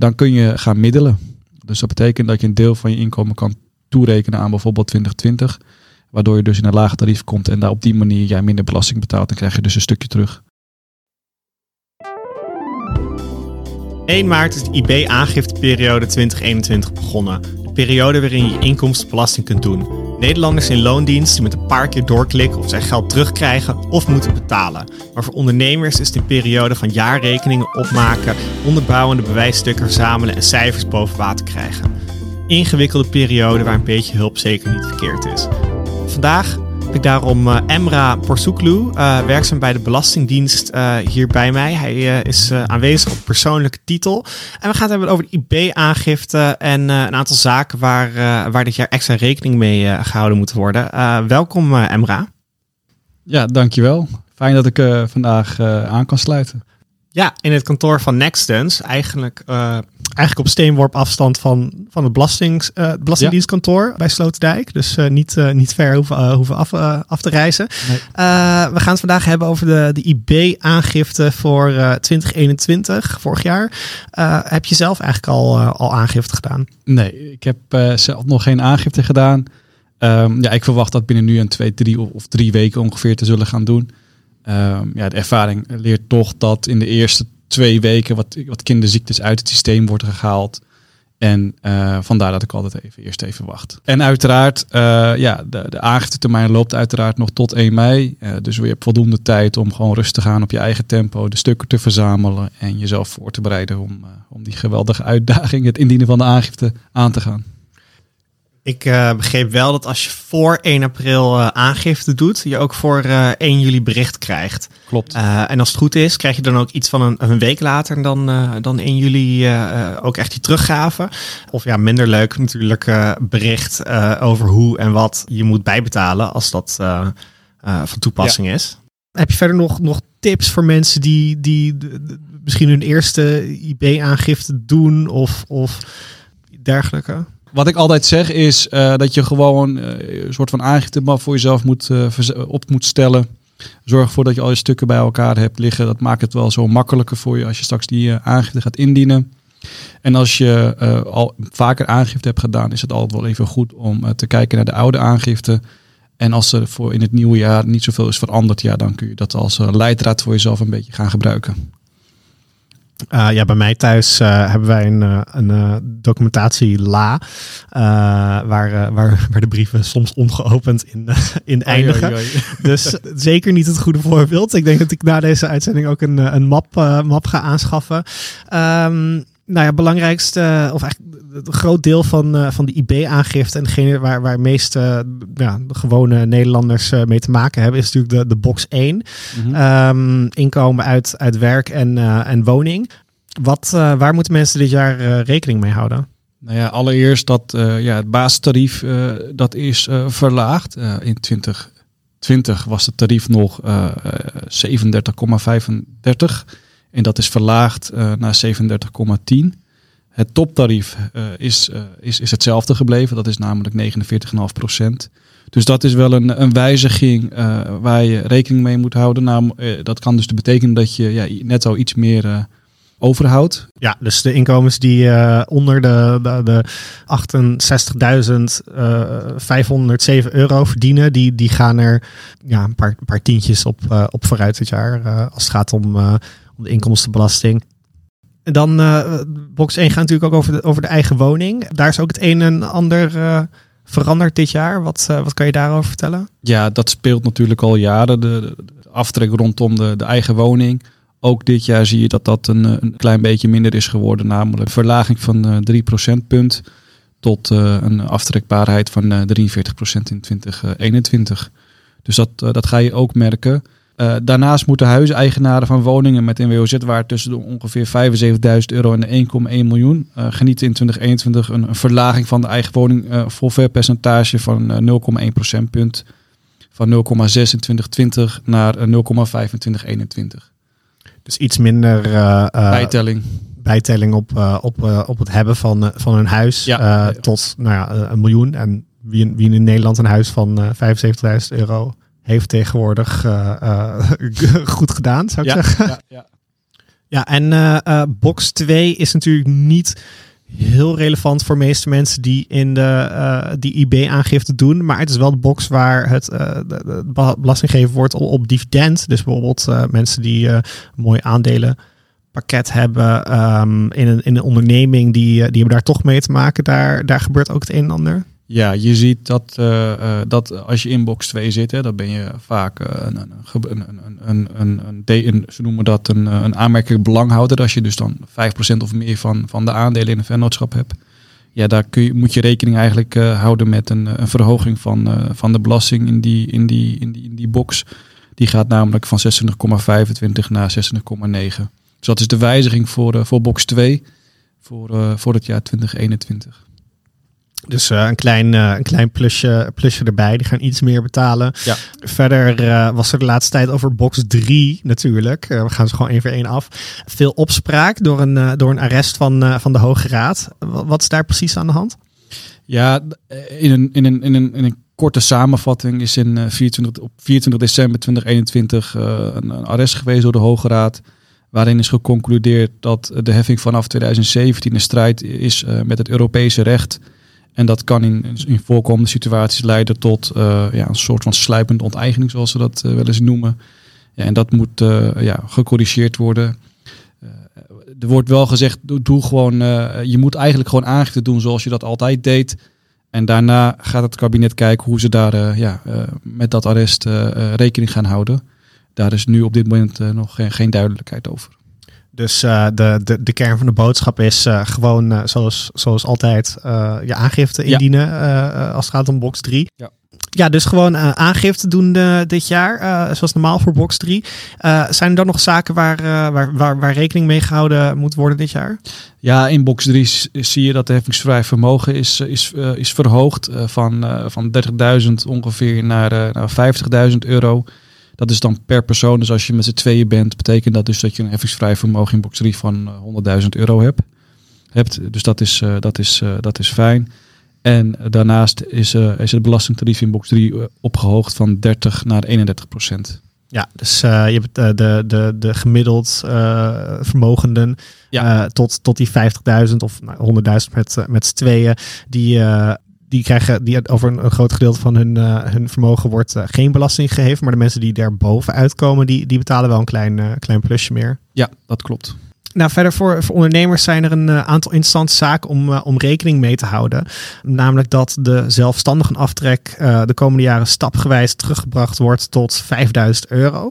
dan kun je gaan middelen. Dus dat betekent dat je een deel van je inkomen kan toerekenen aan bijvoorbeeld 2020. Waardoor je dus in een lager tarief komt en daar op die manier jij minder belasting betaalt. Dan krijg je dus een stukje terug. 1 maart is de IB-aangifteperiode 2021 begonnen. De periode waarin je inkomstenbelasting kunt doen. Nederlanders in loondienst die met een paar keer doorklikken of zij geld terugkrijgen of moeten betalen. Maar voor ondernemers is het een periode van jaarrekeningen opmaken, onderbouwende bewijsstukken verzamelen en cijfers boven water krijgen. Ingewikkelde periode waar een beetje hulp zeker niet verkeerd is. Vandaag ik daarom uh, Emra Porsuklu, uh, werkzaam bij de Belastingdienst, uh, hier bij mij. Hij is aanwezig op persoonlijke titel. En we gaan het hebben over de IB-aangifte en een aantal zaken waar, waar dit jaar extra rekening mee gehouden moet worden. welkom Emra. Ja, dankjewel. Fijn dat ik vandaag aan kan sluiten. Ja, in het kantoor van Nextens. Eigenlijk, uh, eigenlijk op steenworp afstand van, van het belastings, uh, Belastingdienstkantoor bij Sloterdijk. Dus uh, niet, niet ver hoeven, hoeven af, af te reizen. Nee. we gaan het vandaag hebben over de, de IB-aangifte voor 2021, vorig jaar. heb je zelf eigenlijk al, al aangifte gedaan? Nee, ik heb zelf nog geen aangifte gedaan. Um, ja, ik verwacht dat binnen nu een twee, drie of drie weken ongeveer te zullen gaan doen. Um, ja, de ervaring leert toch dat in de eerste twee weken wat, wat kinderziektes uit het systeem worden gehaald. En uh, vandaar dat ik altijd even eerst even wacht. En uiteraard, uh, ja, de, de aangiftetermijn loopt uiteraard nog tot 1 mei. Uh, dus hebben voldoende tijd om gewoon rustig te gaan op je eigen tempo, de stukken te verzamelen en jezelf voor te bereiden om, om die geweldige uitdaging, het indienen van de aangifte, aan te gaan. Ik uh, begreep wel dat als je voor 1 april uh, aangifte doet, je ook voor uh, 1 juli bericht krijgt. Klopt. en als het goed is, krijg je dan ook iets van een, een week later dan, dan 1 juli ook echt die teruggave. Of ja, minder leuk natuurlijk bericht over hoe en wat je moet bijbetalen als dat van toepassing ja. is. Heb je verder nog, nog tips voor mensen die, die misschien hun eerste IB-aangifte doen of, of dergelijke? Wat ik altijd zeg is uh, dat je gewoon uh, een soort van aangifte voor jezelf moet, uh, op moet stellen. Zorg ervoor dat je al je stukken bij elkaar hebt liggen. Dat maakt het wel zo makkelijker voor je als je straks die aangifte gaat indienen. En als je al vaker aangifte hebt gedaan, is het altijd wel even goed om te kijken naar de oude aangifte. En als er voor in het nieuwe jaar niet zoveel is veranderd, ja, dan kun je dat als leidraad voor jezelf een beetje gaan gebruiken. Uh, ja, bij mij thuis uh, hebben wij een, uh, een documentatie la, waar, waar, waar de brieven soms ongeopend in, in eindigen. Oei, oei, oei. Dus zeker niet het goede voorbeeld. Ik denk dat ik na deze uitzending ook een, een map, map ga aanschaffen. Um, nou ja, belangrijkste, of eigenlijk een groot deel van, uh, van de IB-aangifte en degene waar, waar meeste uh, ja, gewone Nederlanders uh, mee te maken hebben, is natuurlijk de, de box 1. Mm -hmm. um, inkomen uit, uit werk en, en woning. Wat, waar moeten mensen dit jaar rekening mee houden? Nou ja, allereerst dat ja, het basistarief dat is verlaagd. in 2020 was het tarief nog 37,35. En dat is verlaagd uh, naar 37,10. Het toptarief uh, is, uh, is, is hetzelfde gebleven. Dat is namelijk 49,5 procent. Dus dat is wel een, een wijziging waar je rekening mee moet houden. Nou, dat kan dus betekenen dat je ja, net zo iets meer overhoudt. Ja, dus de inkomens die onder de, de, de 68.507 euro verdienen, die, die gaan er ja, een paar, paar tientjes op, op vooruit dit jaar. Als het gaat om de inkomstenbelasting. En dan uh, box 1 gaat natuurlijk ook over de, over de eigen woning. Daar is ook het een en ander uh, veranderd dit jaar. Wat, uh, wat kan je daarover vertellen? Ja, dat speelt natuurlijk al jaren. De, aftrek rondom de, de eigen woning. Ook dit jaar zie je dat dat een, een klein beetje minder is geworden. Namelijk verlaging van 3 procentpunt tot een aftrekbaarheid van 43 procent in 2021. Dus dat, dat ga je ook merken. Uh, daarnaast moeten huiseigenaren van woningen met een WOZ-waarde tussen de ongeveer 75.000 euro en de 1,1 miljoen uh, genieten in 2021 een, een, verlaging van de eigen woning uh, forfaitpercentage van 0,1 procentpunt van 0,6 in 2020 naar 0,5 in 2021. Dus iets minder bijtelling. Bijtelling op, op, op het hebben van, van een huis ja. tot nou ja, een miljoen. En wie, wie in Nederland een huis van 75.000 euro heeft tegenwoordig uh, uh, goed gedaan, zou ik ja, zeggen. Ja, ja. Ja, en uh, box 2 is natuurlijk niet heel relevant voor de meeste mensen die in de uh, die IB-aangifte doen. Maar het is wel de box waar het uh, belasting gegeven wordt op, op dividend. Dus bijvoorbeeld uh, mensen die een mooi aandelenpakket hebben um, in, een, in een onderneming, die, die hebben daar toch mee te maken. Daar, daar gebeurt ook het een en ander. Ja, je ziet dat, uh, uh, dat als je in box 2 zit, hè, dan ben je vaak een, een, een, een, een, een, ze noemen dat een, een aanmerkelijk belanghouder. Als je dus dan 5% of meer van, van de aandelen in een vennootschap hebt. Ja, daar kun je, moet je rekening eigenlijk houden met een, een verhoging van, van de belasting in die, in, die, in, die, in die box. Die gaat namelijk van 26,25 naar 26,9. Dus dat is de wijziging voor, voor box 2 voor, voor het jaar 2021. Dus uh, een, klein, uh, een klein plusje, plusje erbij. Die gaan iets meer betalen. Ja. Verder uh, was er de laatste tijd over box 3 natuurlijk. we gaan ze gewoon één voor één af. Veel opspraak door een, door een arrest van, van de Hoge Raad. Wat is daar precies aan de hand? Ja, in een, in een, in een, in een korte samenvatting is in 24, op 24 december 2021 een, een arrest geweest door de Hoge Raad waarin is geconcludeerd dat de heffing vanaf 2017 een strijd is met het Europese recht en dat kan in, in voorkomende situaties leiden tot uh, ja, een soort van sluipende onteigening, zoals ze dat uh, wel eens noemen. Ja, en dat moet uh, ja, gecorrigeerd worden. er wordt wel gezegd, doe, doe gewoon, je moet eigenlijk gewoon aangifte doen zoals je dat altijd deed. En daarna gaat het kabinet kijken hoe ze daar ja, met dat arrest rekening gaan houden. Daar is nu op dit moment nog geen, geen duidelijkheid over. Dus uh, de, de, de kern van de boodschap is uh, gewoon uh, zoals, zoals altijd je aangifte indienen ja. als het gaat om box 3. Ja. Ja, dus gewoon aangifte doen dit jaar, zoals normaal voor box 3. zijn er dan nog zaken waar, waar, waar, waar, rekening mee gehouden moet worden dit jaar? Ja, in box 3 zie je dat de heffingsvrij vermogen is, is, is verhoogd van, van 30.000 ongeveer naar, naar 50.000 euro. Dat is dan per persoon. Dus als je met z'n tweeën bent, betekent dat dus dat je een heffingsvrij vermogen in box 3 van 100.000 eh, euro hebt. hebt. Dus dat is, uh, dat, is, uh, dat is fijn. En daarnaast is, is het belastingtarief in box 3 opgehoogd van 30 naar 31 procent. Ja, dus uh, je hebt uh, de, de, de gemiddeld uh, vermogenden ja. tot, tot die 50.000 of nou, 100.000 met, met z'n tweeën, die, die krijgen die over een, een groot gedeelte van hun, uh, hun vermogen wordt uh, geen belasting gegeven. Maar de mensen die daar bovenuit komen, die, die betalen wel een klein, uh, klein plusje meer. Ja, dat klopt. Nou, verder voor, voor ondernemers zijn er een aantal interessante zaken om, om rekening mee te houden. Namelijk dat de zelfstandige aftrek de komende jaren stapgewijs teruggebracht wordt tot 5000 euro.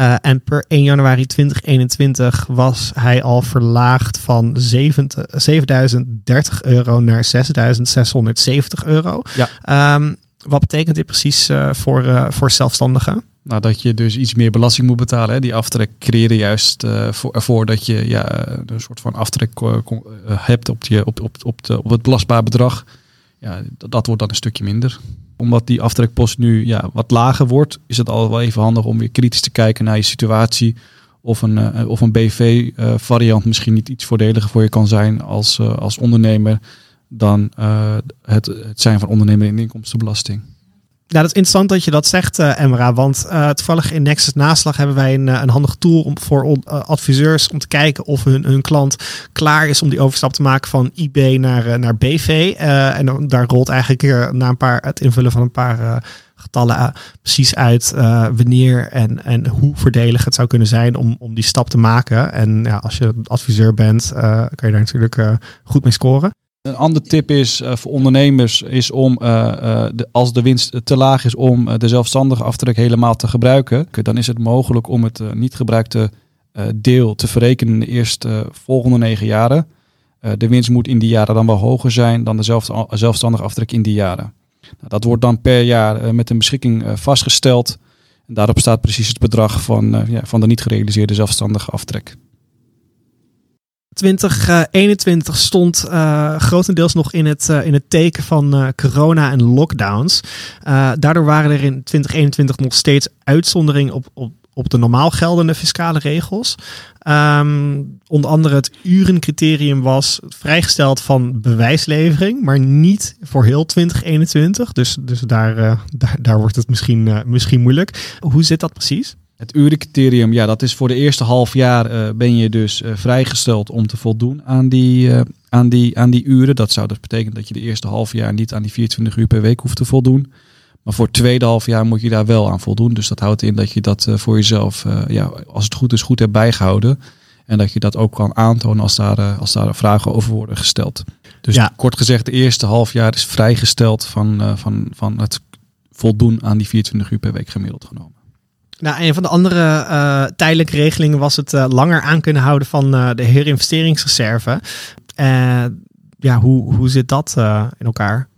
Uh, en per 1 januari 2021 was hij al verlaagd van 7030 euro naar 6670 euro. Ja. Um, wat betekent dit precies uh, voor, uh, voor zelfstandigen? Nou, dat je dus iets meer belasting moet betalen. Hè. Die aftrek creëren juist voor, ervoor dat je ja, een soort van aftrek hebt op, je, op, op, op, de, op het belastbaar bedrag. Ja, dat, wordt dan een stukje minder omdat die aftrekpost nu ja, wat lager wordt, is het al wel even handig om weer kritisch te kijken naar je situatie. Of een, uh, of een BV-variant uh, misschien niet iets voordeliger voor je kan zijn als, uh, als ondernemer dan het, het zijn van ondernemer in inkomstenbelasting. Ja, dat is interessant dat je dat zegt, uh, Emra. Want uh, toevallig in Nexus Naslag hebben wij een, een handige tool om, voor adviseurs om te kijken of hun, hun klant klaar is om die overstap te maken van IB naar, naar BV. en daar rolt eigenlijk na een paar, het invullen van een paar getallen precies uit wanneer en, en hoe voordelig het zou kunnen zijn om, om die stap te maken. En ja, als je adviseur bent, kan je daar natuurlijk goed mee scoren. Een ander tip is uh, voor ondernemers is om, uh, de, als de winst te laag is, om de zelfstandige aftrek helemaal te gebruiken. Dan is het mogelijk om het niet gebruikte deel te verrekenen in de eerste volgende negen jaren. de winst moet in die jaren dan wel hoger zijn dan de zelf, zelfstandige aftrek in die jaren. Nou, dat wordt dan per jaar met een beschikking vastgesteld. En daarop staat precies het bedrag van, ja, van de niet gerealiseerde zelfstandige aftrek. 2021 stond uh, grotendeels nog in het, uh, in het teken van corona en lockdowns. daardoor waren er in 2021 nog steeds uitzonderingen op, op, op de normaal geldende fiscale regels. Um, onder andere het urencriterium was vrijgesteld van bewijslevering, maar niet voor heel 2021. Dus, dus daar, daar, daar wordt het misschien, misschien moeilijk. Hoe zit dat precies? Het urencriterium, ja, dat is voor de eerste half jaar uh, ben je dus uh, vrijgesteld om te voldoen aan die, uh, aan, die, aan die uren. Dat zou dus betekenen dat je de eerste half jaar niet aan die 24 uur per week hoeft te voldoen. Maar voor het tweede half jaar moet je daar wel aan voldoen. Dus dat houdt in dat je dat voor jezelf, ja, als het goed is, goed hebt bijgehouden. En dat je dat ook kan aantonen als daar, als daar vragen over worden gesteld. Dus ja. kort gezegd, de eerste half jaar is vrijgesteld van, van, van het voldoen aan die 24 uur per week gemiddeld genomen. Nou, een van de andere uh, tijdelijke regelingen was het uh, langer aan kunnen houden van uh, de herinvesteringsreserve. ja, hoe, hoe zit dat in elkaar?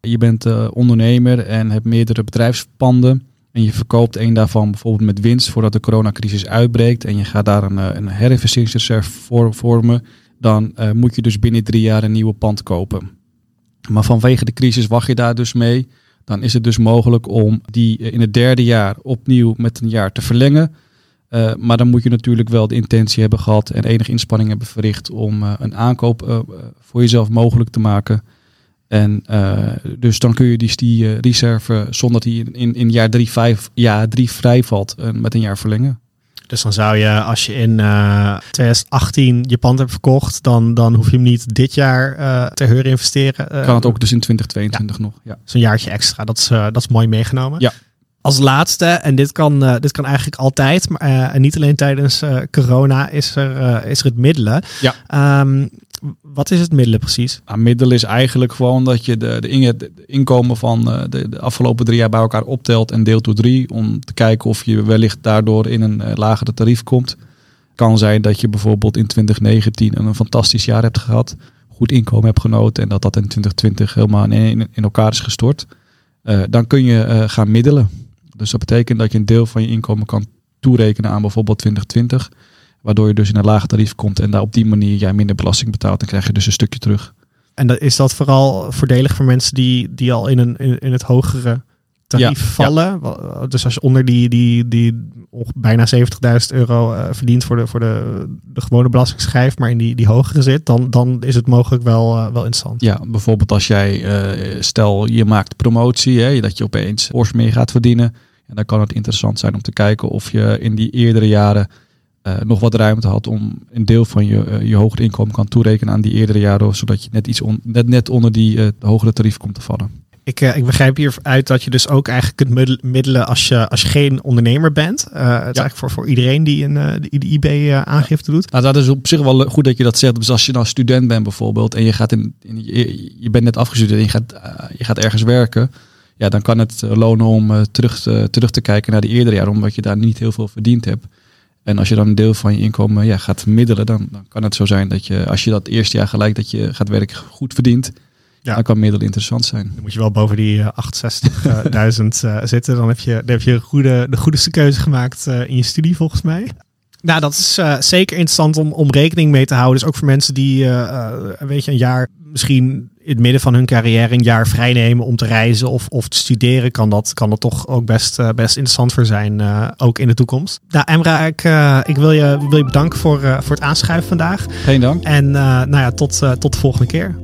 Je bent ondernemer en hebt meerdere bedrijfspanden. En je verkoopt een daarvan bijvoorbeeld met winst voordat de coronacrisis uitbreekt. En je gaat daar een, een herinvesteringsreserve voor vormen. Dan moet je dus binnen drie jaar een nieuwe pand kopen. Maar vanwege de crisis wacht je daar dus mee dan is het dus mogelijk om die in het derde jaar opnieuw met een jaar te verlengen. Uh, maar dan moet je natuurlijk wel de intentie hebben gehad en enige inspanning hebben verricht om uh, een aankoop voor jezelf mogelijk te maken. En dus dan kun je die, die reserve zonder dat die in, in jaar drie, vijf, jaar drie vrij valt met een jaar verlengen. Dus dan zou je, als je in uh, 2018 je pand hebt verkocht, dan, dan hoef je hem niet dit jaar uh, te huur investeren. Uh, kan het ook dus in 2022 nog. Ja. Zo'n jaartje extra, dat is, dat is mooi meegenomen. Ja. Als laatste, en dit kan, dit kan eigenlijk altijd, maar en niet alleen tijdens corona, is er, is er het middelen. Ja. Um, wat is het middelen precies? Nou, middel is eigenlijk gewoon dat je de, de, inkomen van eh, de, de, afgelopen drie jaar bij elkaar optelt en deelt door drie. Om te kijken of je wellicht daardoor in een uh, lagere tarief komt. Kan zijn dat je bijvoorbeeld in 2019 een, fantastisch jaar hebt gehad. Goed inkomen hebt genoten en dat dat in 2020 helemaal in, in, elkaar is gestort. Uh, dan kun je gaan middelen. Dus dat betekent dat je een deel van je inkomen kan toerekenen aan bijvoorbeeld 2020 Waardoor je dus in een lager tarief komt en daar op die manier jij minder belasting betaalt. Dan krijg je dus een stukje terug. En dat, is dat vooral voordelig voor mensen die, die al in, een, in, in het hogere tarief vallen? Dus als je onder die, die, die bijna 70.000 euro uh, verdient voor, de, voor de, de gewone belastingschijf, maar in die, die hogere zit, dan, dan is het mogelijk wel, uh, wel interessant. Ja, bijvoorbeeld als jij, uh, stel je maakt promotie, hè, dat je opeens fors meer gaat verdienen. En dan kan het interessant zijn om te kijken of je in die eerdere jaren uh, nog wat ruimte had om een deel van je, uh, je hogere inkomen kan toerekenen aan die eerdere jaren, zodat je net iets on, net, net onder die uh, hogere tarief komt te vallen. Ik, ik begrijp hieruit dat je dus ook eigenlijk kunt middelen als je, als je geen ondernemer bent. het is eigenlijk voor, voor iedereen die een die, die IB-aangifte doet. Nou, dat is op zich wel goed dat je dat zegt. Dus als je nou student bent bijvoorbeeld en je, gaat in, in je, je, bent net afgestudeerd en je gaat, je gaat ergens werken. Ja, dan kan het lonen om terug, te, terug te kijken naar die eerdere jaren, omdat je daar niet heel veel verdiend hebt. En als je dan een deel van je inkomen ja, gaat middelen, dan, dan kan het zo zijn dat je, als je dat eerste jaar gelijk dat je gaat werken goed verdient, ja. dan kan middelen interessant zijn. Dan moet je wel boven die 68.000 uh, zitten. Dan heb je, dan heb je goede, de goedste keuze gemaakt uh, in je studie volgens mij. Nou, dat is uh, zeker interessant om, om rekening mee te houden. Dus ook voor mensen die een beetje een jaar misschien in het midden van hun carrière een jaar vrijnemen om te reizen of, of te studeren, kan dat, kan dat toch ook best, uh, best interessant voor zijn, uh, ook in de toekomst. Nou, Emra, ik, uh, ik wil, je, wil je bedanken voor, voor het aanschuiven vandaag. Geen dank. En nou ja, tot, tot de volgende keer.